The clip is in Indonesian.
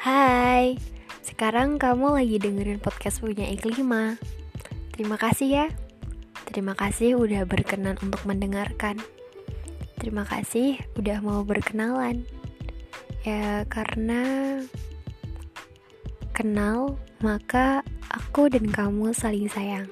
Hai, sekarang kamu lagi dengerin podcast punya Iklima. Terima kasih ya. Terima kasih udah berkenan untuk mendengarkan. Terima kasih udah mau berkenalan. Ya, karena kenal, maka aku dan kamu saling sayang.